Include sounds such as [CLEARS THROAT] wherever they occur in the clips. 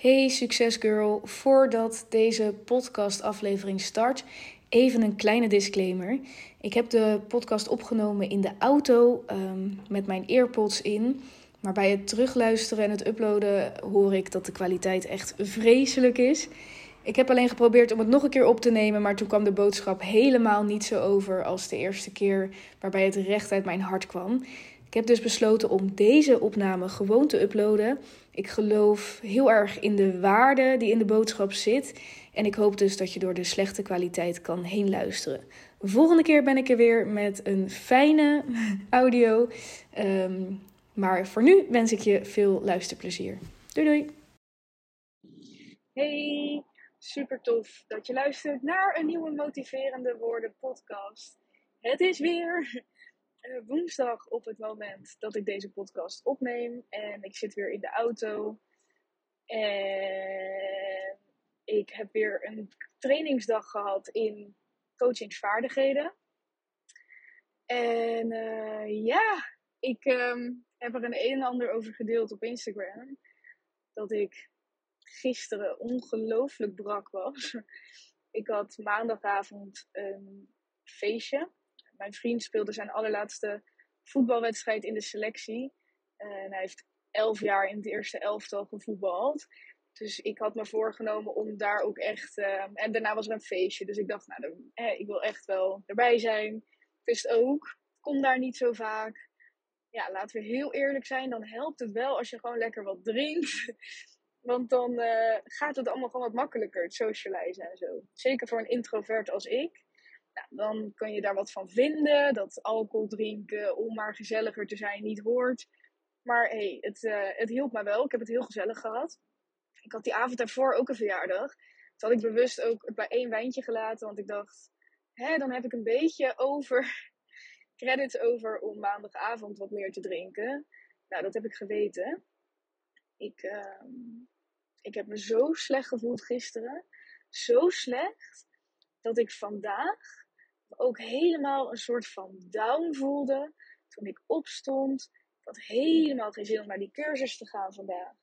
Hey succesgirl, voordat deze podcastaflevering start, even een kleine disclaimer. Ik heb de podcast opgenomen in de auto um, met mijn earpods in. Maar bij het terugluisteren en het uploaden hoor ik dat de kwaliteit echt vreselijk is. Ik heb alleen geprobeerd om het nog een keer op te nemen, maar toen kwam de boodschap helemaal niet zo over als de eerste keer waarbij het recht uit mijn hart kwam. Ik heb dus besloten om deze opname gewoon te uploaden. Ik geloof heel erg in de waarde die in de boodschap zit. En ik hoop dus dat je door de slechte kwaliteit kan heen luisteren. Volgende keer ben ik er weer met een fijne [LAUGHS] audio. Um, maar voor nu wens ik je veel luisterplezier. Doei doei! Hey, super tof dat je luistert naar een nieuwe motiverende woorden podcast. Het is weer uh, woensdag op het moment dat ik deze podcast opneem. En ik zit weer in de auto. En ik heb weer een trainingsdag gehad in coachingsvaardigheden. En uh, ja, ik um, heb er een een en ander over gedeeld op Instagram. Dat ik gisteren ongelooflijk brak was. [LAUGHS] Ik had maandagavond een feestje mijn vriend speelde zijn allerlaatste voetbalwedstrijd in de selectie. En hij heeft elf jaar in het eerste elftal gevoetbald. Dus ik had me voorgenomen om daar ook echt. Uh, en daarna was er een feestje. Dus ik dacht, nou, ik wil echt wel erbij zijn. Ik wist ook, kom daar niet zo vaak. Ja, laten we heel eerlijk zijn. Dan helpt het wel als je gewoon lekker wat drinkt. [LAUGHS] Want dan uh, gaat het allemaal gewoon wat makkelijker, het socializen en zo. Zeker voor een introvert als ik. Nou, dan kan je daar wat van vinden. Dat alcohol drinken om maar gezelliger te zijn niet hoort. Maar hey, het, uh, het hielp me wel. Ik heb het heel gezellig gehad. Ik had die avond daarvoor ook een verjaardag. Toen had ik bewust ook bij één wijntje gelaten. Want ik dacht, hè, dan heb ik een beetje over [LAUGHS] credits over om maandagavond wat meer te drinken. Nou, dat heb ik geweten. Ik, uh, ik heb me zo slecht gevoeld gisteren. Zo slecht dat ik vandaag ook helemaal een soort van down voelde toen ik opstond. Ik had helemaal geen zin om naar die cursus te gaan vandaag.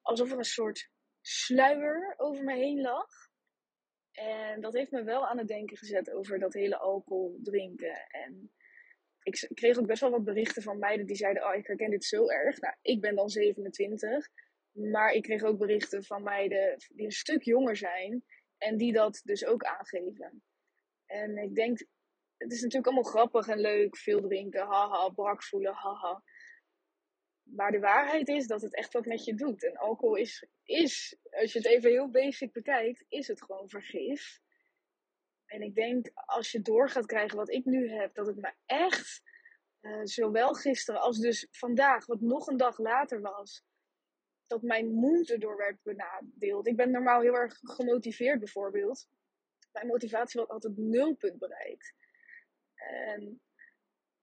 Alsof er een soort sluier over me heen lag. En dat heeft me wel aan het denken gezet over dat hele alcohol drinken. En ik kreeg ook best wel wat berichten van meiden die zeiden: Oh, ik herken dit zo erg. Nou, ik ben dan 27. Maar ik kreeg ook berichten van meiden die een stuk jonger zijn. En die dat dus ook aangeven. En ik denk, het is natuurlijk allemaal grappig en leuk, veel drinken, haha, brak voelen, haha. Maar de waarheid is dat het echt wat met je doet. En alcohol is, is, als je het even heel basic bekijkt, is het gewoon vergif. En ik denk, als je door gaat krijgen wat ik nu heb, dat het me echt, uh, zowel gisteren als dus vandaag, wat nog een dag later was, dat mijn moed erdoor werd benadeeld. Ik ben normaal heel erg gemotiveerd bijvoorbeeld mijn motivatie wordt altijd nulpunt bereikt. En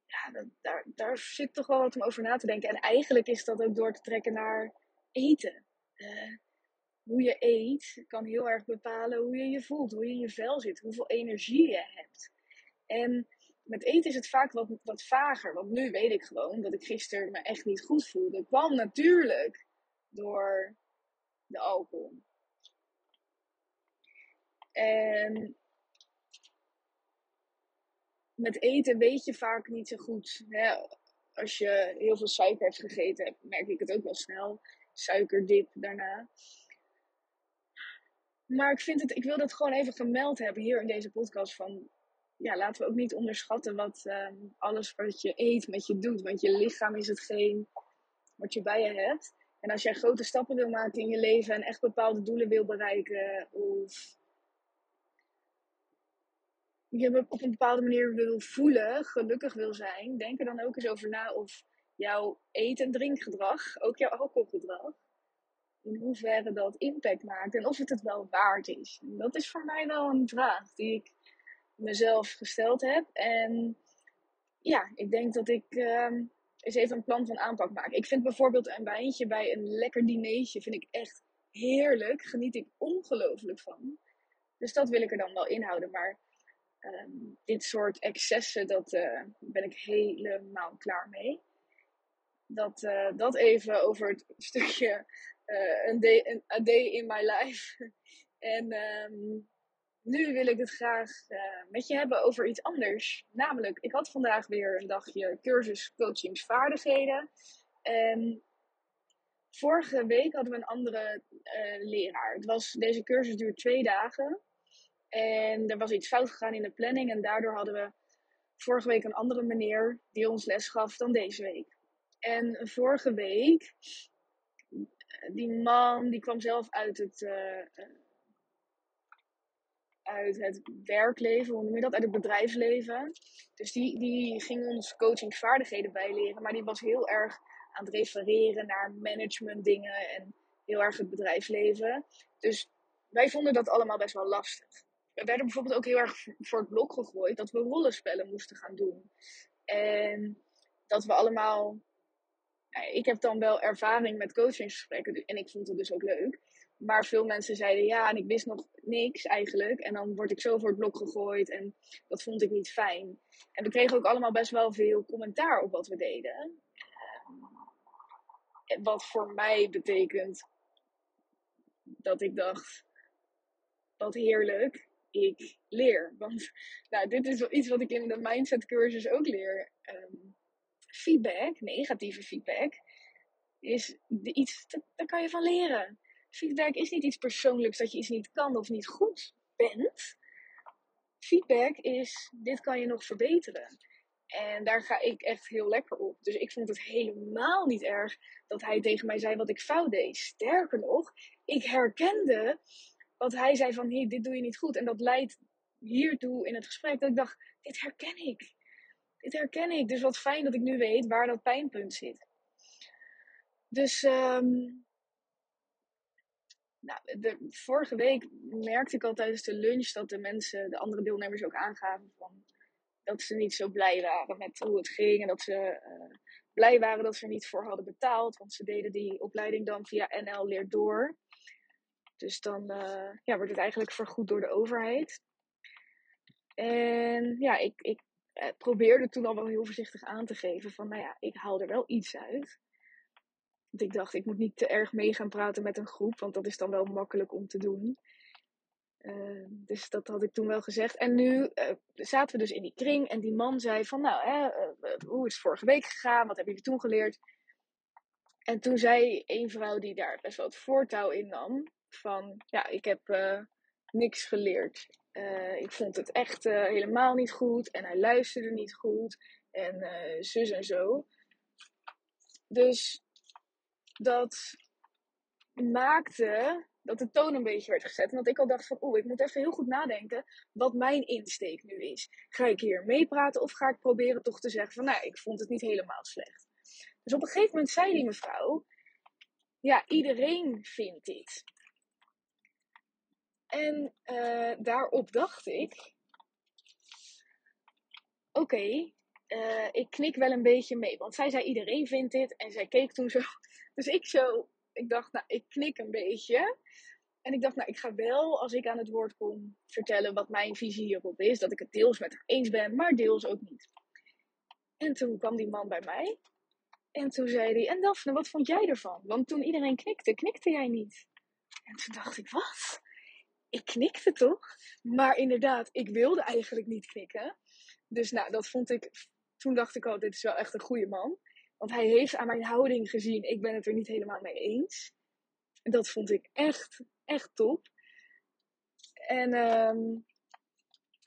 ja, dat, daar, daar zit toch wel wat om over na te denken. En eigenlijk is dat ook door te trekken naar eten. Uh, hoe je eet kan heel erg bepalen hoe je je voelt, hoe je in je vel zit, hoeveel energie je hebt. En met eten is het vaak wat, wat vager. Want nu weet ik gewoon dat ik gisteren me echt niet goed voelde. Dat kwam natuurlijk door de alcohol. En met eten weet je vaak niet zo goed. Hè? Als je heel veel suiker hebt gegeten, merk ik het ook wel snel. Suikerdip daarna. Maar ik, vind het, ik wil dat gewoon even gemeld hebben hier in deze podcast. Van, ja, laten we ook niet onderschatten wat um, alles wat je eet met je doet. Want je lichaam is hetgeen wat je bij je hebt. En als jij grote stappen wil maken in je leven en echt bepaalde doelen wil bereiken, of je op een bepaalde manier wil voelen, gelukkig wil zijn, denk er dan ook eens over na of jouw eten- en drinkgedrag, ook jouw alcoholgedrag, in hoeverre dat impact maakt en of het het wel waard is. Dat is voor mij wel een vraag die ik mezelf gesteld heb. En ja, ik denk dat ik uh, eens even een plan van aanpak maak. Ik vind bijvoorbeeld een wijntje bij een lekker dinertje vind ik echt heerlijk. Geniet ik ongelooflijk van. Dus dat wil ik er dan wel inhouden. Maar um, dit soort excessen, dat uh, ben ik helemaal klaar mee. Dat, uh, dat even over het [LAUGHS] stukje uh, een, day, een a day in my life. [LAUGHS] en um, nu wil ik het graag met je hebben over iets anders. Namelijk, ik had vandaag weer een dagje cursus coachingsvaardigheden. En vorige week hadden we een andere leraar. Het was, deze cursus duurt twee dagen. En er was iets fout gegaan in de planning. En daardoor hadden we vorige week een andere meneer die ons les gaf dan deze week. En vorige week, die man die kwam zelf uit het, uh, uit het werkleven, hoe noem je dat? Uit het bedrijfsleven. Dus die, die ging ons coachingsvaardigheden bijleren, maar die was heel erg aan het refereren naar management dingen en heel erg het bedrijfsleven. Dus wij vonden dat allemaal best wel lastig. We werden bijvoorbeeld ook heel erg voor het blok gegooid dat we rollenspellen moesten gaan doen. En dat we allemaal. ik heb dan wel ervaring met coachingsgesprekken en ik vond het dus ook leuk. Maar veel mensen zeiden ja, en ik wist nog niks eigenlijk. En dan word ik zo voor het blok gegooid en dat vond ik niet fijn. En we kregen ook allemaal best wel veel commentaar op wat we deden. Wat voor mij betekent dat ik dacht, wat heerlijk, ik leer. Want [LAUGHS] nou, dit is wel iets wat ik in de mindset cursus ook leer. Um, feedback, negatieve feedback, is iets, daar kan je van leren. Feedback is niet iets persoonlijks dat je iets niet kan of niet goed bent. Feedback is, dit kan je nog verbeteren. En daar ga ik echt heel lekker op. Dus ik vond het helemaal niet erg dat hij tegen mij zei wat ik fout deed. Sterker nog, ik herkende wat hij zei van, hier, dit doe je niet goed. En dat leidt hiertoe in het gesprek dat ik dacht, dit herken ik. Dit herken ik. Dus wat fijn dat ik nu weet waar dat pijnpunt zit. Dus um, nou, de, vorige week merkte ik al tijdens de lunch dat de mensen, de andere deelnemers ook aangaven van dat ze niet zo blij waren met hoe het ging. En dat ze uh, blij waren dat ze er niet voor hadden betaald. Want ze deden die opleiding dan via NL Leer Door. Dus dan uh, ja, wordt het eigenlijk vergoed door de overheid. En ja, ik, ik uh, probeerde toen al wel heel voorzichtig aan te geven van, nou ja, ik haal er wel iets uit. Want ik dacht, ik moet niet te erg mee gaan praten met een groep, want dat is dan wel makkelijk om te doen. Uh, dus dat had ik toen wel gezegd. En nu uh, zaten we dus in die kring en die man zei van, nou, hè, hoe is het vorige week gegaan? Wat hebben jullie toen geleerd? En toen zei een vrouw die daar best wel het voortouw in nam, van, ja, ik heb niks geleerd. ik vond het echt helemaal niet goed en hij luisterde niet goed en zus en zo. Dus dat maakte dat de toon een beetje werd gezet. En dat ik al dacht van, oeh, ik moet even heel goed nadenken wat mijn insteek nu is. Ga ik hier meepraten of ga ik proberen toch te zeggen van, nou, ik vond het niet helemaal slecht. Dus op een gegeven moment zei die mevrouw, ja, iedereen vindt dit. En uh, daarop dacht ik, oké, uh, ik knik wel een beetje mee. Want zij zei iedereen vindt dit en zij keek toen zo. [LAUGHS] Dus ik zo, ik dacht, nou, ik knik een beetje. En ik dacht, nou, ik ga wel, als ik aan het woord kom, vertellen wat mijn visie hierop is. Dat ik het deels met haar eens ben, maar deels ook niet. En toen kwam die man bij mij. En toen zei hij, en Daphne, wat vond jij ervan? Want toen iedereen knikte, knikte jij niet. En toen dacht ik, wat? Ik knikte toch? Maar inderdaad, ik wilde eigenlijk niet knikken. Dus nou, dat vond ik, toen dacht ik al, oh, dit is wel echt een goede man. Want hij heeft aan mijn houding gezien, ik ben het er niet helemaal mee eens. En dat vond ik echt, echt top. En um,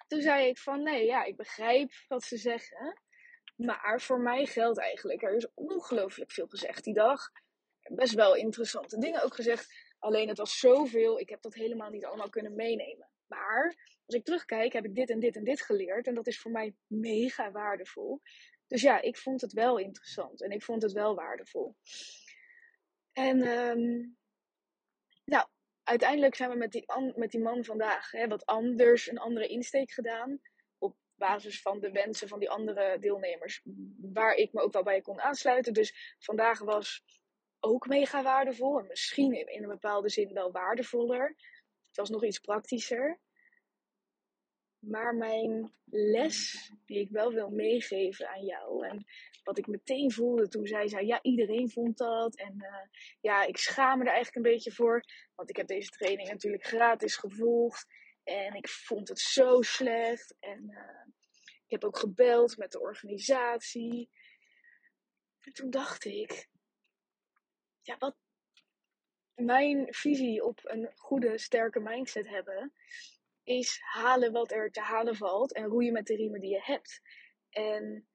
toen zei ik van, nee, ja, ik begrijp wat ze zeggen. Maar voor mij geldt eigenlijk, er is ongelooflijk veel gezegd die dag. Best wel interessante dingen ook gezegd. Alleen het was zoveel, ik heb dat helemaal niet allemaal kunnen meenemen. Maar als ik terugkijk, heb ik dit en dit en dit geleerd. En dat is voor mij mega waardevol. Dus ja, ik vond het wel interessant en ik vond het wel waardevol. En um, nou, uiteindelijk zijn we met die, met die man vandaag hè, wat anders, een andere insteek gedaan. Op basis van de wensen van die andere deelnemers, waar ik me ook wel bij kon aansluiten. Dus vandaag was ook mega waardevol en misschien in, een bepaalde zin wel waardevoller. Het was nog iets praktischer. Maar mijn les die ik wel wil meegeven aan jou. En wat ik meteen voelde toen zij zei: Ja, iedereen vond dat. En uh, ja, ik schaam me er eigenlijk een beetje voor. Want ik heb deze training natuurlijk gratis gevolgd. En ik vond het zo slecht. En uh, ik heb ook gebeld met de organisatie. En toen dacht ik: Ja, wat. Mijn visie op een goede, sterke mindset hebben is halen wat er te halen valt en roeien met de riemen die je hebt. En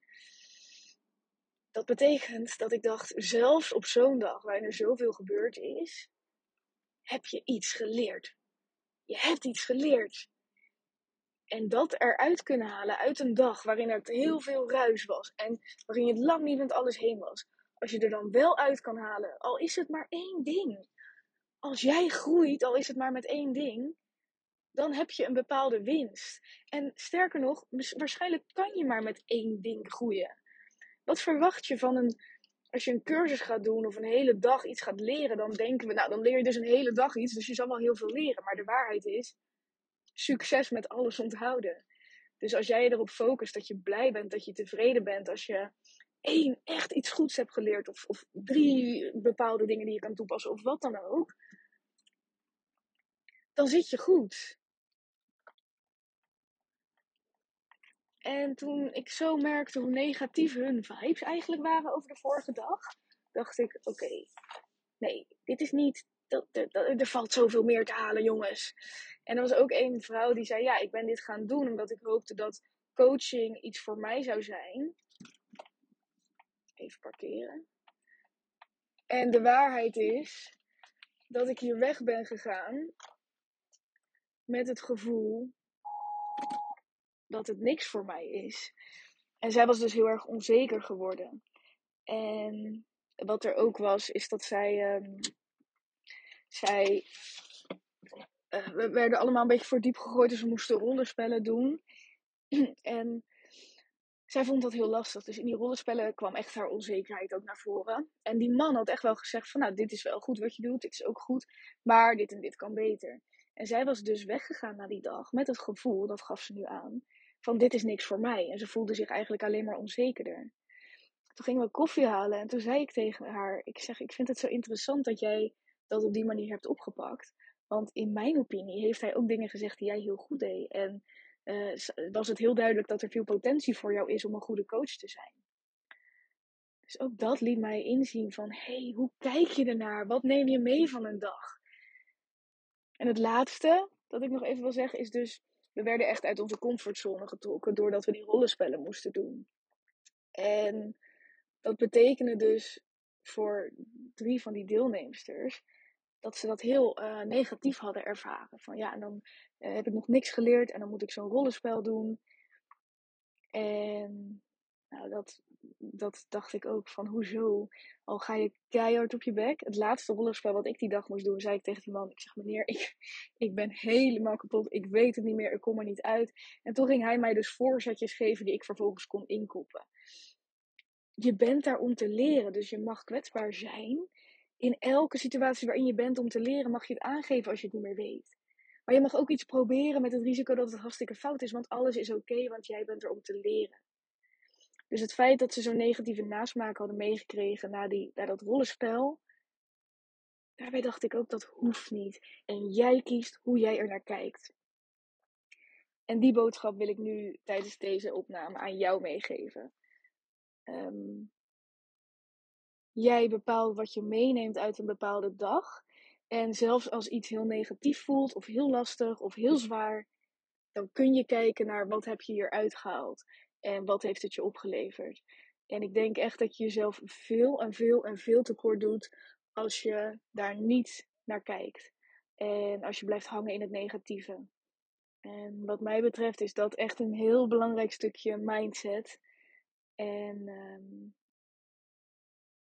dat betekent dat ik dacht, zelfs op zo'n dag waarin er zoveel gebeurd is, heb je iets geleerd. Je hebt iets geleerd. En dat eruit kunnen halen uit een dag waarin er heel veel ruis was en waarin je lang niet met alles heen was. Als je er dan wel uit kan halen, al is het maar één ding. Als jij groeit, al is het maar met één ding, dan heb je een bepaalde winst. En sterker nog, waarschijnlijk kan je maar met één ding groeien. Wat verwacht je van een. Als je een cursus gaat doen of een hele dag iets gaat leren, dan denken we, nou, dan leer je dus een hele dag iets, dus je zal wel heel veel leren. Maar de waarheid is, succes met alles onthouden. Dus als jij erop focust dat je blij bent, dat je tevreden bent, als je één echt iets goeds hebt geleerd, of, of drie bepaalde dingen die je kan toepassen, of wat dan ook, dan zit je goed. En toen ik zo merkte hoe negatief hun vibes eigenlijk waren over de vorige dag, dacht ik: oké, nee, dit is niet. Dat, dat, er valt zoveel meer te halen, jongens. En er was ook een vrouw die zei: Ja, ik ben dit gaan doen omdat ik hoopte dat coaching iets voor mij zou zijn. Even parkeren. En de waarheid is dat ik hier weg ben gegaan met het gevoel dat het niks voor mij is. En zij was dus heel erg onzeker geworden. En wat er ook was, is dat zij. Um, zij. Uh, we werden allemaal een beetje voor diep gegooid, dus we moesten rollenspellen doen. [CLEARS THROAT] en zij vond dat heel lastig. Dus in die rollenspellen kwam echt haar onzekerheid ook naar voren. En die man had echt wel gezegd: van nou, dit is wel goed wat je doet, dit is ook goed, maar dit en dit kan beter. En zij was dus weggegaan na die dag met het gevoel, dat gaf ze nu aan, van dit is niks voor mij. En ze voelde zich eigenlijk alleen maar onzekerder. Toen gingen we koffie halen en toen zei ik tegen haar, ik zeg, ik vind het zo interessant dat jij dat op die manier hebt opgepakt. Want in mijn opinie heeft hij ook dingen gezegd die jij heel goed deed. En uh, was het heel duidelijk dat er veel potentie voor jou is om een goede coach te zijn. Dus ook dat liet mij inzien van, hey, hoe kijk je ernaar? Wat neem je mee van een dag? En het laatste dat ik nog even wil zeggen is dus, we werden echt uit onze comfortzone getrokken doordat we die rollenspellen moesten doen. En dat betekende dus voor drie van die deelnemsters dat ze dat heel uh, negatief hadden ervaren. Van ja, en dan uh, heb ik nog niks geleerd en dan moet ik zo'n rollenspel doen. En nou, dat, dat dacht ik ook van hoezo? Al ga je keihard op je bek. Het laatste rollenspel wat ik die dag moest doen, zei ik tegen die man. Ik zeg meneer, ik, ik ben helemaal kapot. Ik weet het niet meer. Ik kom er niet uit. En toen ging hij mij dus voorzetjes geven die ik vervolgens kon inkoppen. Je bent daar om te leren. Dus je mag kwetsbaar zijn. In elke situatie waarin je bent om te leren, mag je het aangeven als je het niet meer weet. Maar je mag ook iets proberen met het risico dat het hartstikke fout is. Want alles is oké, want jij bent er om te leren. Dus het feit dat ze zo'n negatieve nasmaak hadden meegekregen na, die, na dat rollenspel. Daarbij dacht ik ook dat hoeft niet. En jij kiest hoe jij er naar kijkt. En die boodschap wil ik nu tijdens deze opname aan jou meegeven. Um, jij bepaalt wat je meeneemt uit een bepaalde dag. En zelfs als iets heel negatief voelt, of heel lastig, of heel zwaar, dan kun je kijken naar wat heb je hier uitgehaald. En wat heeft het je opgeleverd? En ik denk echt dat je jezelf veel en veel en veel tekort doet als je daar niet naar kijkt. En als je blijft hangen in het negatieve. En wat mij betreft is dat echt een heel belangrijk stukje mindset. En um,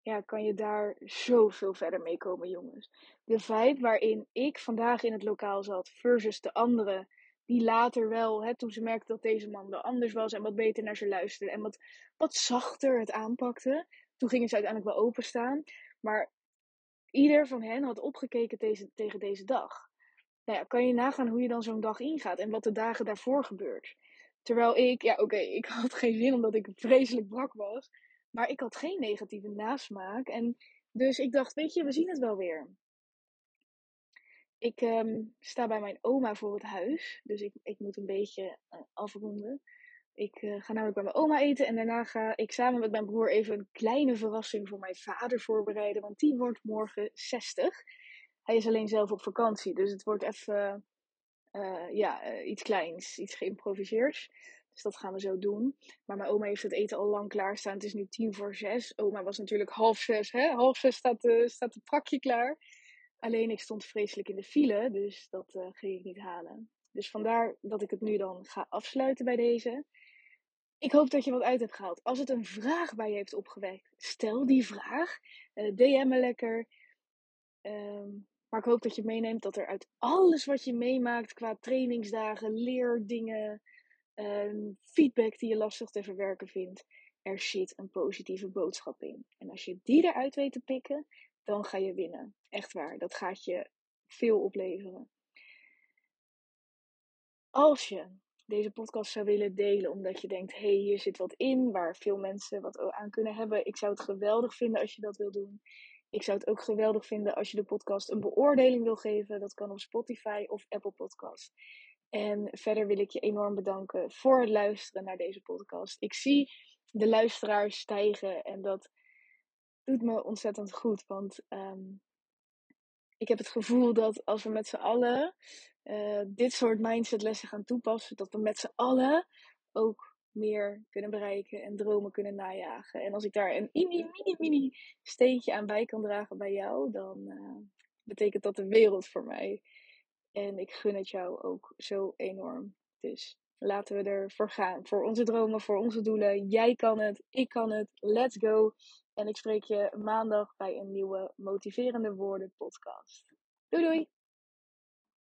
ja, kan je daar zoveel verder mee komen, jongens. De vibe waarin ik vandaag in het lokaal zat versus de anderen die later wel, hè, toen ze merkte dat deze man wel anders was en wat beter naar ze luisterde en wat, wat zachter het aanpakte, toen gingen ze uiteindelijk wel openstaan. Maar ieder van hen had opgekeken deze, tegen deze dag. nou ja, kan je nagaan hoe je dan zo'n dag ingaat en wat de dagen daarvoor gebeurt. Terwijl ik, ja oké, ik had geen zin omdat ik vreselijk brak was. Maar ik had geen negatieve nasmaak. En dus ik dacht, weet je, we zien het wel weer. Ik ehm, sta bij mijn oma voor het huis. Dus ik, ik moet een beetje uh, afronden. Ik uh, ga namelijk bij mijn oma eten. En daarna ga ik samen met mijn broer even een kleine verrassing voor mijn vader voorbereiden. Want die wordt morgen 60. Hij is alleen zelf op vakantie. Dus het wordt even uh, ja, iets kleins. Iets geïmproviseerd. Dus dat gaan we zo doen. Maar mijn oma heeft het eten al lang klaarstaan. Het is nu tien voor zes. Oma was natuurlijk half zes. Hè? Half zes staat, de, staat het prakje klaar. Alleen ik stond vreselijk in de file, dus dat uh, ging ik niet halen. Dus vandaar dat ik het nu dan ga afsluiten bij deze. Ik hoop dat je wat uit hebt gehaald. Als het een vraag bij je heeft opgewekt, stel die vraag. Uh, DM me lekker. Um, maar ik hoop dat je meeneemt dat er uit alles wat je meemaakt qua trainingsdagen, leerdingen, um, feedback die je lastig te verwerken vindt, er zit een positieve boodschap in. En als je die eruit weet te pikken, dan ga je winnen. Echt waar, dat gaat je veel opleveren. Als je deze podcast zou willen delen omdat je denkt, hé, hey, hier zit wat in waar veel mensen wat aan kunnen hebben. Ik zou het geweldig vinden als je dat wil doen. Ik zou het ook geweldig vinden als je de podcast een beoordeling wil geven. Dat kan op Spotify of Apple Podcast. En verder wil ik je enorm bedanken voor het luisteren naar deze podcast. Ik zie de luisteraars stijgen en dat doet me ontzettend goed. Want um, ik heb het gevoel dat als we met z'n allen uh, dit soort mindsetlessen gaan toepassen, dat we met z'n allen ook meer kunnen bereiken en dromen kunnen najagen. En als ik daar een mini, mini, mini steentje aan bij kan dragen bij jou, dan uh, betekent dat de wereld voor mij. En ik gun het jou ook zo enorm. Dus laten we ervoor gaan. Voor onze dromen, voor onze doelen. Jij kan het, ik kan het. Let's go. En ik spreek je maandag bij een nieuwe Motiverende Woorden podcast. Doei doei!